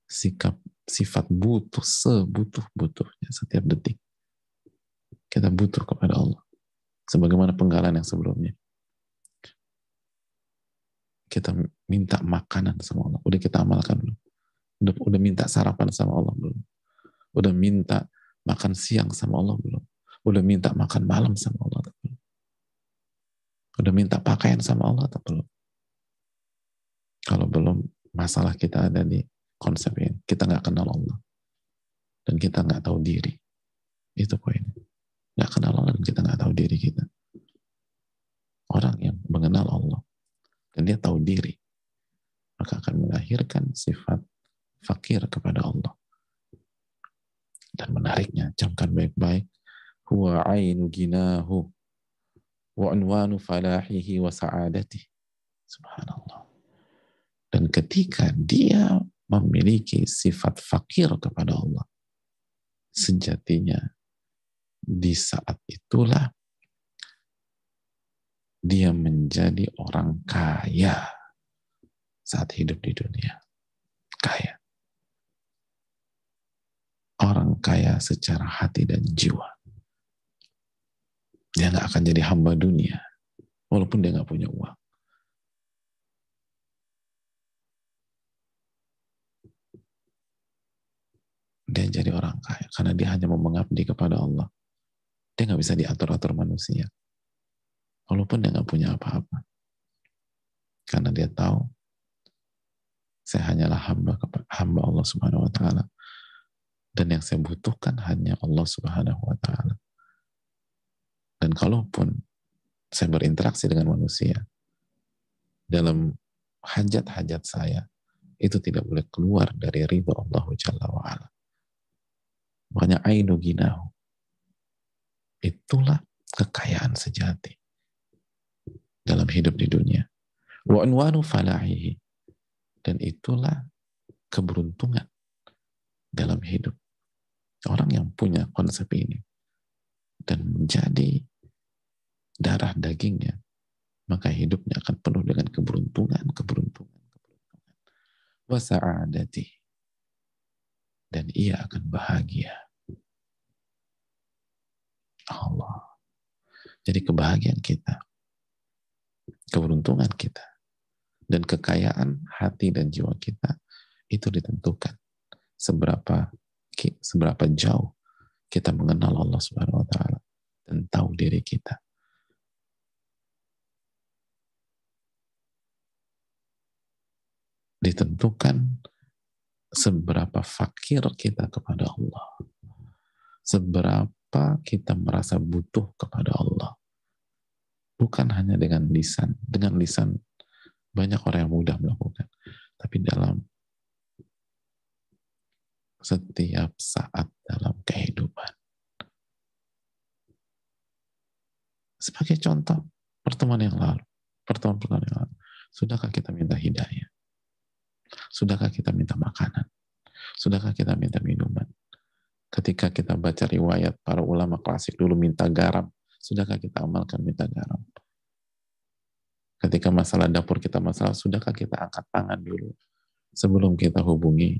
Sikap sifat butuh sebutuh-butuhnya setiap detik. Kita butuh kepada Allah. Sebagaimana penggalan yang sebelumnya. Kita minta makanan sama Allah. Udah kita amalkan belum? Udah, udah minta sarapan sama Allah belum? Udah minta makan siang sama Allah belum? Udah minta makan malam sama Allah belum? Udah minta pakaian sama Allah atau belum? Kalau belum, masalah kita ada di konsep ini. Kita nggak kenal Allah. Dan kita nggak tahu diri. Itu poinnya. Nggak kenal Allah dan kita nggak tahu diri kita. Orang yang mengenal Allah dan dia tahu diri, maka akan melahirkan sifat fakir kepada Allah. Dan menariknya, camkan baik-baik, huwa ainu ginahu wa unwanu falahihi wa sa'adati. Subhanallah. Dan ketika dia memiliki sifat fakir kepada Allah, sejatinya di saat itulah dia menjadi orang kaya saat hidup di dunia. Kaya orang kaya secara hati dan jiwa. Dia nggak akan jadi hamba dunia, walaupun dia nggak punya uang. Dia jadi orang kaya karena dia hanya mau mengabdi kepada Allah. Dia nggak bisa diatur-atur manusia, walaupun dia nggak punya apa-apa. Karena dia tahu saya hanyalah hamba hamba Allah Subhanahu wa taala dan yang saya butuhkan hanya Allah Subhanahu wa taala. Dan kalaupun saya berinteraksi dengan manusia dalam hajat-hajat saya itu tidak boleh keluar dari ridho Allah Jalla. Makanya ainu ginahu. Itulah kekayaan sejati dalam hidup di dunia. Wa falahihi. Dan itulah keberuntungan dalam hidup. Orang yang punya konsep ini dan menjadi darah dagingnya, maka hidupnya akan penuh dengan keberuntungan, keberuntungan, keberuntungan. Wasa'adati. Dan ia akan bahagia. Allah. Jadi kebahagiaan kita, keberuntungan kita, dan kekayaan hati dan jiwa kita itu ditentukan seberapa seberapa jauh kita mengenal Allah Subhanahu wa taala dan tahu diri kita. Ditentukan seberapa fakir kita kepada Allah. Seberapa kita merasa butuh kepada Allah. Bukan hanya dengan lisan. Dengan lisan banyak orang yang mudah melakukan. Tapi dalam setiap saat dalam kehidupan. Sebagai contoh, pertemuan yang lalu, pertemuan-pertemuan yang lalu, sudahkah kita minta hidayah? Sudahkah kita minta makanan? Sudahkah kita minta minuman? Ketika kita baca riwayat para ulama klasik dulu minta garam, sudahkah kita amalkan minta garam? Ketika masalah dapur kita masalah, sudahkah kita angkat tangan dulu sebelum kita hubungi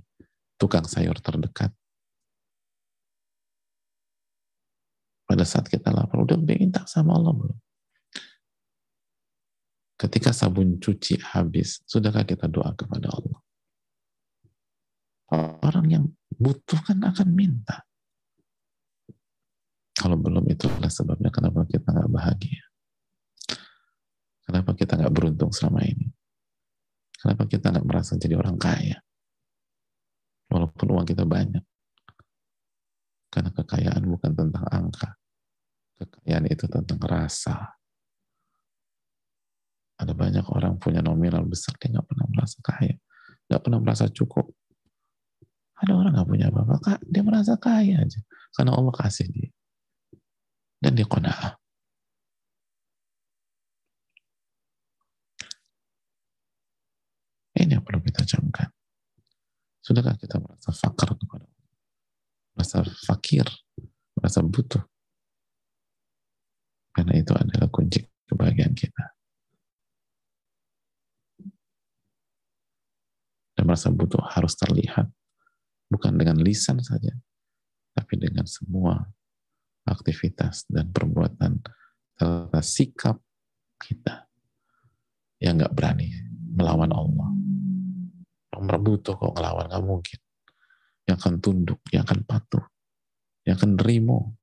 tukang sayur terdekat? Pada saat kita lapar, udah minta sama Allah belum? Ketika sabun cuci habis, sudahkah kita doa kepada Allah? Orang yang butuhkan akan minta. Kalau belum itulah sebabnya kenapa kita nggak bahagia. Kenapa kita nggak beruntung selama ini? Kenapa kita nggak merasa jadi orang kaya? Walaupun uang kita banyak. Karena kekayaan bukan tentang angka. Kekayaan itu tentang rasa. Ada banyak orang punya nominal besar, dia nggak pernah merasa kaya. Nggak pernah merasa cukup. Ada orang nggak punya apa-apa, dia merasa kaya aja. Karena Allah kasih dia. Dan dia kona'ah. Ini yang perlu kita camkan. Sudahkah kita merasa fakir kepada? Merasa fakir, merasa butuh. Karena itu adalah kunci kebahagiaan kita. Dan merasa butuh harus terlihat. Bukan dengan lisan saja, tapi dengan semua aktivitas dan perbuatan serta sikap kita yang nggak berani melawan Allah butuh kok ngelawan nggak mungkin. Yang akan tunduk yang akan patuh yang akan nerimo.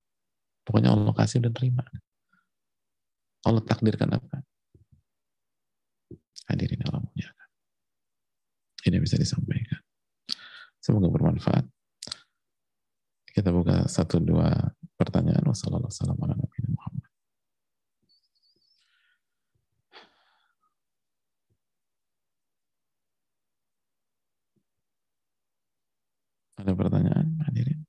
Pokoknya Allah kasih dan terima. Allah takdirkan apa? Hadirin Allah muliakan. Ini bisa disampaikan. Semoga bermanfaat. Kita buka satu dua pertanyaan. Wassalamualaikum Ada pertanyaan hadirin?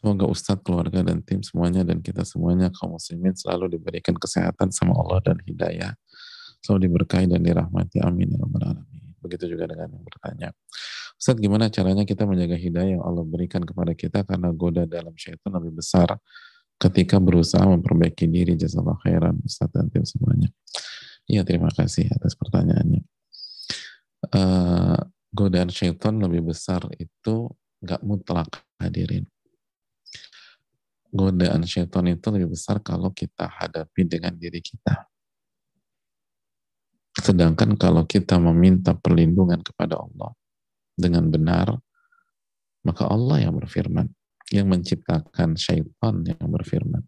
Semoga Ustadz, keluarga, dan tim semuanya dan kita semuanya kaum muslimin selalu diberikan kesehatan sama Allah dan hidayah. Selalu diberkahi dan dirahmati. Amin. Ya. Begitu juga dengan yang bertanya. Ustadz, gimana caranya kita menjaga hidayah yang Allah berikan kepada kita karena goda dalam syaitan lebih besar ketika berusaha memperbaiki diri. Jazakallah khairan Ustadz dan tim semuanya. Iya, terima kasih atas pertanyaannya. Uh, godaan syaitan lebih besar itu nggak mutlak hadirin godaan syaitan itu lebih besar kalau kita hadapi dengan diri kita. Sedangkan kalau kita meminta perlindungan kepada Allah dengan benar, maka Allah yang berfirman, yang menciptakan syaitan yang berfirman.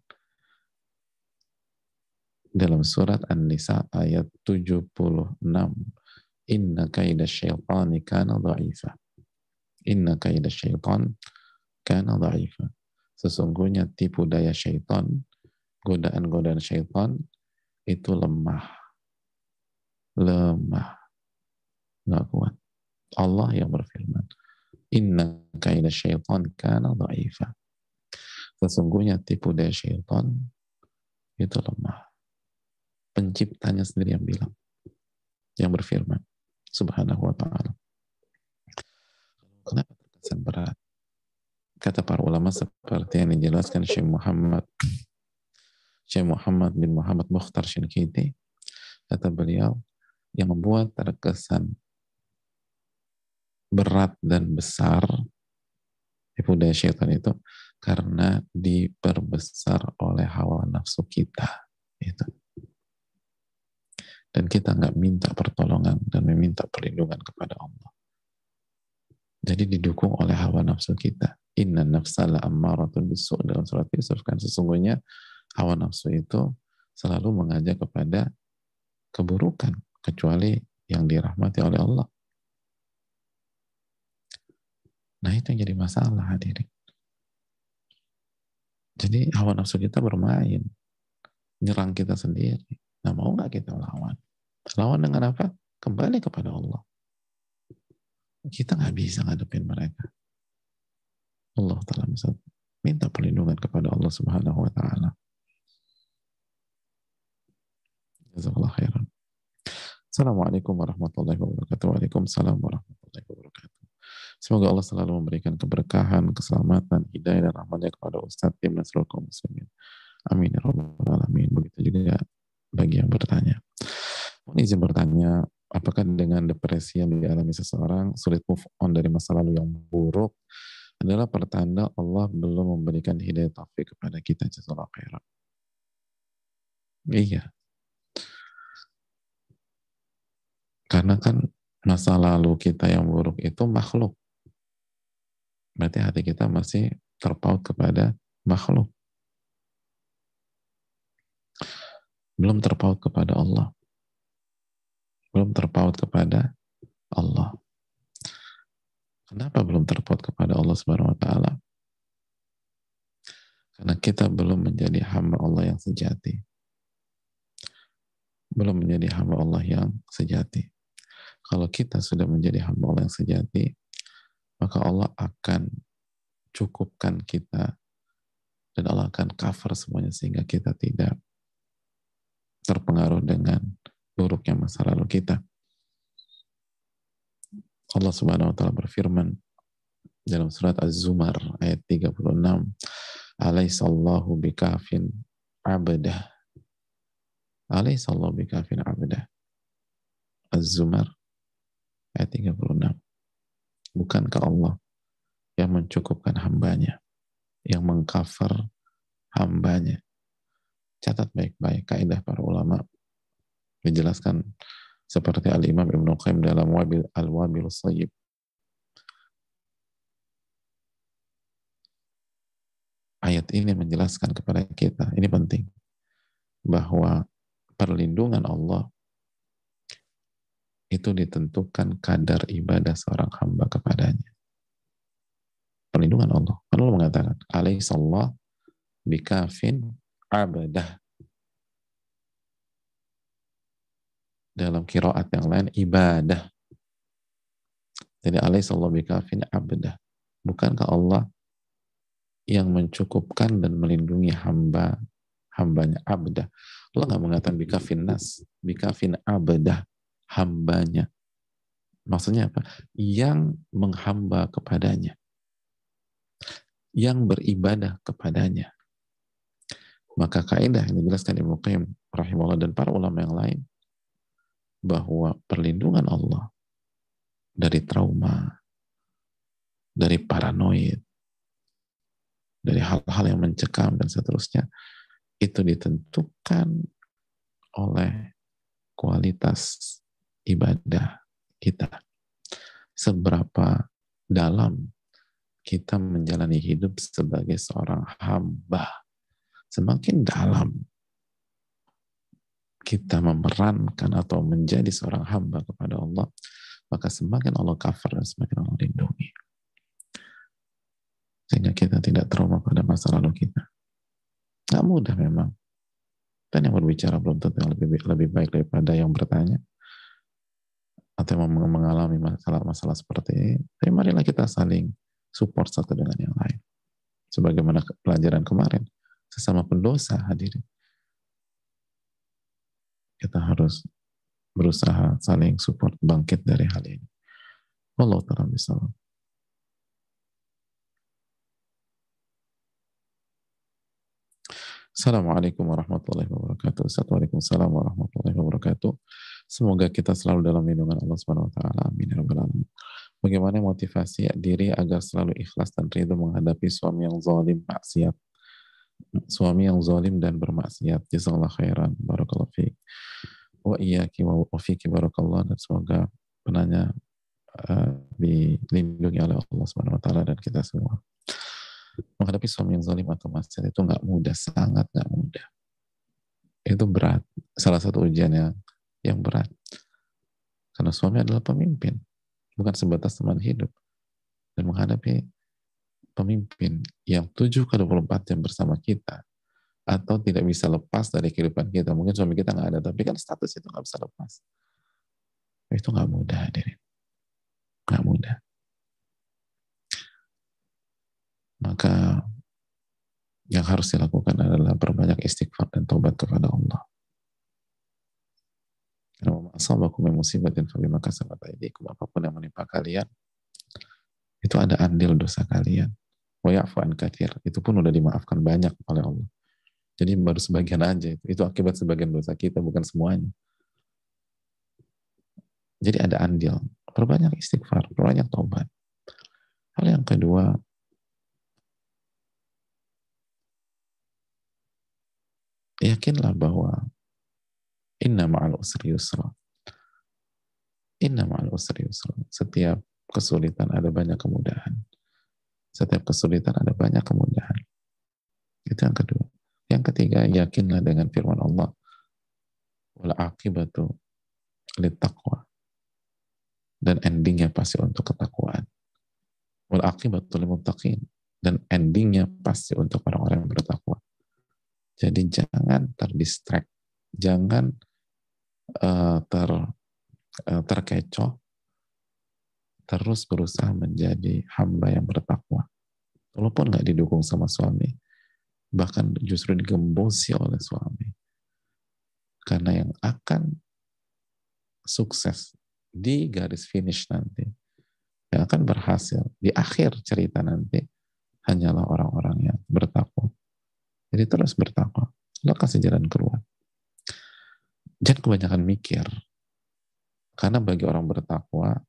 Dalam surat An-Nisa ayat 76, Inna kaida syaitani kana dha'ifa. Inna kaida syaitan kana dha'ifa Sesungguhnya tipu daya syaitan, godaan-godaan syaitan itu lemah. Lemah. Nggak kuat. Allah yang berfirman, Inna kaida syaitan kana dha'ifa. Sesungguhnya tipu daya syaitan itu lemah. Penciptanya sendiri yang bilang. Yang berfirman. Subhanahu wa ta'ala. Kenapa terkesan berat? Kata para ulama seperti yang dijelaskan Syekh Muhammad Syekh Muhammad bin Muhammad Mukhtar Shinkiti kata beliau yang membuat terkesan berat dan besar tipu daya syaitan itu karena diperbesar oleh hawa nafsu kita itu. Dan kita nggak minta pertolongan dan meminta perlindungan kepada Allah. Jadi didukung oleh hawa nafsu kita Inna nafsala ammaratun bisu dalam surat Yusuf kan sesungguhnya hawa nafsu itu selalu mengajak kepada keburukan kecuali yang dirahmati oleh Allah. Nah itu yang jadi masalah hadirin. Jadi hawa nafsu kita bermain, nyerang kita sendiri. Nah mau nggak kita lawan? Lawan dengan apa? Kembali kepada Allah. Kita nggak bisa ngadepin mereka. Allah Ta'ala bisa minta perlindungan kepada Allah Subhanahu wa Ta'ala. Assalamualaikum warahmatullahi wabarakatuh. Waalaikumsalam warahmatullahi wabarakatuh. Semoga Allah selalu memberikan keberkahan, keselamatan, hidayah, dan rahmatnya kepada Ustadz tim dan seluruh kaum muslimin. Amin ya alamin. Begitu juga bagi yang bertanya. Mohon izin bertanya, apakah dengan depresi yang dialami seseorang sulit move on dari masa lalu yang buruk adalah pertanda Allah belum memberikan hidayah taufik kepada kita jazakallahu khairan. Iya. Karena kan masa lalu kita yang buruk itu makhluk. Berarti hati kita masih terpaut kepada makhluk. Belum terpaut kepada Allah. Belum terpaut kepada Allah. Kenapa belum terpaut kepada Allah Subhanahu wa taala? Karena kita belum menjadi hamba Allah yang sejati. Belum menjadi hamba Allah yang sejati. Kalau kita sudah menjadi hamba Allah yang sejati, maka Allah akan cukupkan kita dan Allah akan cover semuanya sehingga kita tidak terpengaruh dengan buruknya masa lalu kita. Allah Subhanahu wa taala berfirman dalam surat Az-Zumar ayat 36, "Alaisallahu bikafin 'abdah." Alaisallahu bikafin 'abdah. Az-Zumar ayat 36. Bukankah Allah yang mencukupkan hambanya, yang mengcover hambanya. Catat baik-baik kaidah para ulama dijelaskan seperti Al-Imam Ibn Qayyim dalam Wabil Al-Wabil Sayyib. Ayat ini menjelaskan kepada kita, ini penting, bahwa perlindungan Allah itu ditentukan kadar ibadah seorang hamba kepadanya. Perlindungan Allah. Allah mengatakan, Alaihissallah bikafin abadah dalam kiroat yang lain ibadah. Jadi alaihissallahu bikafin abdah. Bukankah Allah yang mencukupkan dan melindungi hamba hambanya abdah. Allah nggak mengatakan bikafin nas, bikafin abdah hambanya. Maksudnya apa? Yang menghamba kepadanya. Yang beribadah kepadanya. Maka kaidah yang dijelaskan Ibnu Qayyim rahimahullah dan para ulama yang lain bahwa perlindungan Allah dari trauma, dari paranoid, dari hal-hal yang mencekam dan seterusnya itu ditentukan oleh kualitas ibadah kita. Seberapa dalam kita menjalani hidup sebagai seorang hamba. Semakin dalam kita memerankan atau menjadi seorang hamba kepada Allah, maka semakin Allah cover dan semakin Allah lindungi. Sehingga kita tidak trauma pada masa lalu kita. Gak mudah memang. Dan yang berbicara belum tentu yang lebih, lebih baik daripada yang bertanya. Atau yang mengalami masalah-masalah seperti ini. Tapi marilah kita saling support satu dengan yang lain. Sebagaimana pelajaran kemarin. Sesama pendosa hadirin. Kita harus berusaha saling support bangkit dari hal ini. Allah ta'ala bisa. Assalamualaikum warahmatullahi wabarakatuh. Assalamualaikum warahmatullahi wabarakatuh. Semoga kita selalu dalam lindungan Allah Subhanahu wa taala. Amin ya. Bagaimana motivasi diri agar selalu ikhlas dan ridho menghadapi suami yang zalim maksiat? Suami yang zalim dan bermaksiat. Jazakallah khairan. Barakallahu fiik wa iyyaki wa fiki barakallah dan semoga penanya uh, dilindungi oleh Allah Subhanahu wa taala dan kita semua. Menghadapi suami yang zalim atau maksiat itu nggak mudah, sangat nggak mudah. Itu berat. Salah satu ujian yang, yang berat. Karena suami adalah pemimpin, bukan sebatas teman hidup. Dan menghadapi pemimpin yang 7 ke 24 jam bersama kita, atau tidak bisa lepas dari kehidupan kita. Mungkin suami kita nggak ada, tapi kan status itu nggak bisa lepas. Itu nggak mudah, hadirin. Nggak mudah. Maka yang harus dilakukan adalah berbanyak istighfar dan taubat kepada Allah. Apa pun yang menimpa kalian itu ada andil dosa kalian. Itu pun udah dimaafkan banyak oleh Allah. Jadi baru sebagian aja itu. Itu akibat sebagian dosa kita, bukan semuanya. Jadi ada andil. Perbanyak istighfar, perbanyak tobat. Hal yang kedua, yakinlah bahwa inna ma'al usri yusra. Inna ma'al usri yusra. Setiap kesulitan ada banyak kemudahan. Setiap kesulitan ada banyak kemudahan. Itu yang kedua. Yang ketiga, yakinlah dengan firman Allah. Wal akibatu taqwa. Dan endingnya pasti untuk ketakwaan. Wal akibatu limuttaqin. Dan endingnya pasti untuk orang-orang yang bertakwa. Jadi jangan terdistract. Jangan uh, ter, uh, terkecoh. Terus berusaha menjadi hamba yang bertakwa. Walaupun nggak didukung sama suami, bahkan justru digembosi oleh suami. Karena yang akan sukses di garis finish nanti, yang akan berhasil di akhir cerita nanti, hanyalah orang-orang yang bertakwa. Jadi terus bertakwa. Lo kasih jalan keluar. Jangan kebanyakan mikir. Karena bagi orang bertakwa,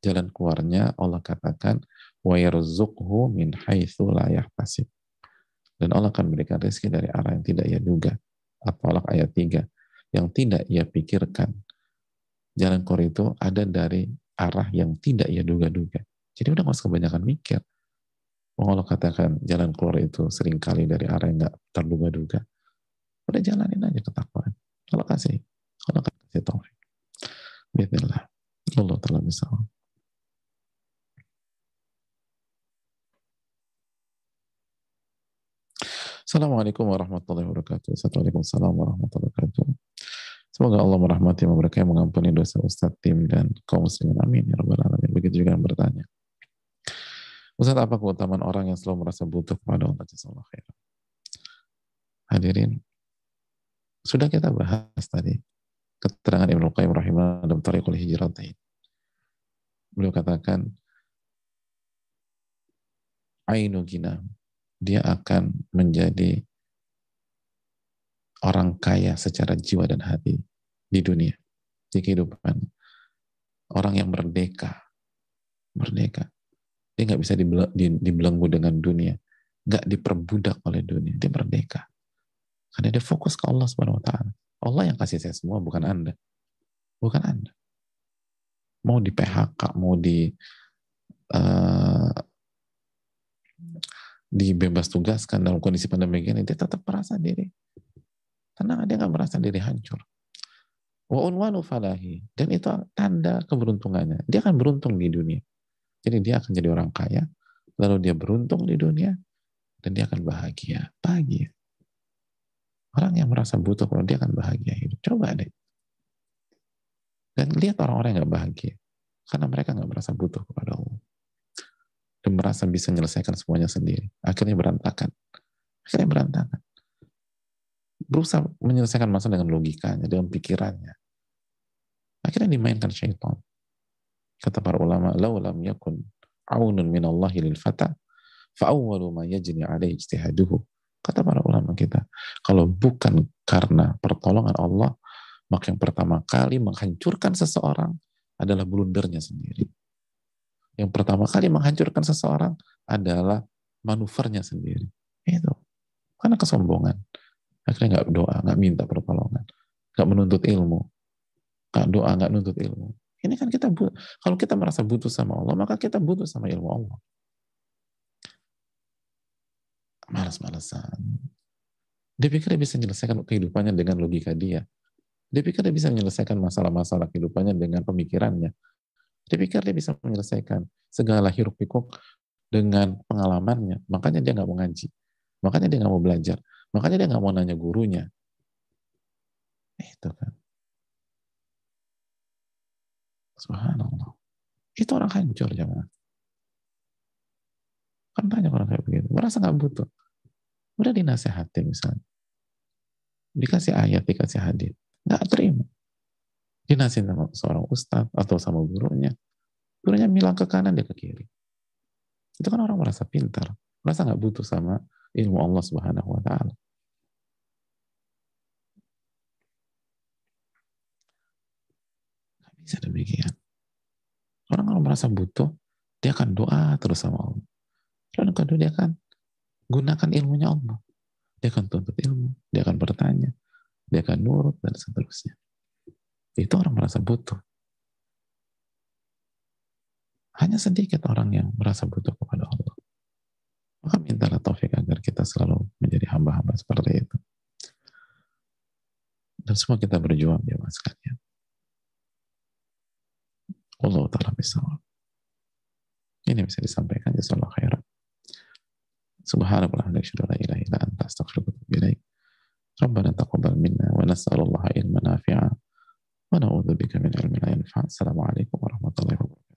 jalan keluarnya Allah katakan, wa yarzuqhu min haitsu la yahtasib dan Allah akan memberikan rezeki dari arah yang tidak ia duga. At-Talaq ayat 3. Yang tidak ia pikirkan. Jalan keluar itu ada dari arah yang tidak ia duga-duga. Jadi udah gak usah kebanyakan mikir. Allah katakan jalan keluar itu sering kali dari arah yang gak terduga-duga. Udah jalanin aja ketakwaan. Allah kasih. Allah kasih taufik. Bismillah. Allah telah bisa. Assalamualaikum warahmatullahi wabarakatuh. Assalamualaikum warahmatullahi wabarakatuh. Semoga Allah merahmati, memberkahi, mengampuni dosa Ustadz, tim, dan kaum muslimin. Amin. Ya Rabbal Alamin. Begitu juga yang bertanya. Ustaz apa keutamaan orang yang selalu merasa butuh kepada Allah Jazakallah khair. Hadirin, sudah kita bahas tadi keterangan Ibnu Qayyim rahimahullah dalam Tariqul Hijratain. Beliau katakan Ainu gina dia akan menjadi orang kaya secara jiwa dan hati di dunia, di kehidupan. Orang yang merdeka, merdeka. Dia nggak bisa dibelenggu dengan dunia, nggak diperbudak oleh dunia. Dia merdeka. Karena dia fokus ke Allah Subhanahu Wa. Allah yang kasih saya semua, bukan anda, bukan anda. Mau di PHK, mau di uh, dibebas tugaskan dalam kondisi pandemi ini, dia tetap merasa diri tenang, dia nggak merasa diri hancur. Wa unwanu falahi. Dan itu tanda keberuntungannya. Dia akan beruntung di dunia. Jadi dia akan jadi orang kaya, lalu dia beruntung di dunia, dan dia akan bahagia. Bahagia. Orang yang merasa butuh, dia akan bahagia hidup. Coba deh. Dan lihat orang-orang yang gak bahagia. Karena mereka gak merasa butuh kepada Allah. Merasa bisa menyelesaikan semuanya sendiri. Akhirnya berantakan. Akhirnya berantakan. Berusaha menyelesaikan masalah dengan logikanya, dengan pikirannya. Akhirnya dimainkan syaitan. Kata para ulama, "Lau lam yakun aunun minallahi lil fata, fa'awwalu ma yajni alaihi ijtihaduhu." Kata para ulama kita, kalau bukan karena pertolongan Allah, maka yang pertama kali menghancurkan seseorang adalah blundernya sendiri. Yang pertama kali menghancurkan seseorang adalah manuvernya sendiri. Itu. Karena kesombongan. Akhirnya nggak doa, nggak minta pertolongan. Nggak menuntut ilmu. Nggak doa, nggak nuntut ilmu. Ini kan kita, kalau kita merasa butuh sama Allah, maka kita butuh sama ilmu Allah malas-malasan. Dia pikir dia bisa menyelesaikan kehidupannya dengan logika dia. Dia pikir dia bisa menyelesaikan masalah-masalah kehidupannya dengan pemikirannya. Dia pikir dia bisa menyelesaikan segala hiruk pikuk dengan pengalamannya. Makanya dia nggak mau ngaji. Makanya dia nggak mau belajar. Makanya dia nggak mau nanya gurunya. Itu kan. Subhanallah. Itu orang hancur jemaah. Kan banyak orang kayak begitu. Merasa nggak butuh. Udah dinasehati misalnya. Dikasih ayat, dikasih hadis. Nggak terima. Dinasihin sama seorang ustadz atau sama gurunya. Gurunya bilang ke kanan, dia ke kiri. Itu kan orang merasa pintar. Merasa nggak butuh sama ilmu Allah Subhanahu wa Ta'ala. Bisa demikian. Orang kalau merasa butuh, dia akan doa terus sama Allah. Lalu kedua dia akan gunakan ilmunya Allah. Dia akan tuntut ilmu, dia akan bertanya, dia akan nurut, dan seterusnya Itu orang merasa butuh. Hanya sedikit orang yang merasa butuh kepada Allah. Maka mintalah taufik agar kita selalu menjadi hamba-hamba seperti itu. Dan semua kita berjuang ya mas sekalian. Allah Ta'ala bisa. Ini bisa disampaikan. Jazakallah khairan. سبحانك اللهم نشهد لا اله الا انت استغفرك واتوب اليك ربنا تقبل منا ونسال الله علما نافعا ونعوذ بك من علم لا ينفع. السلام عليكم ورحمة الله وبركاته.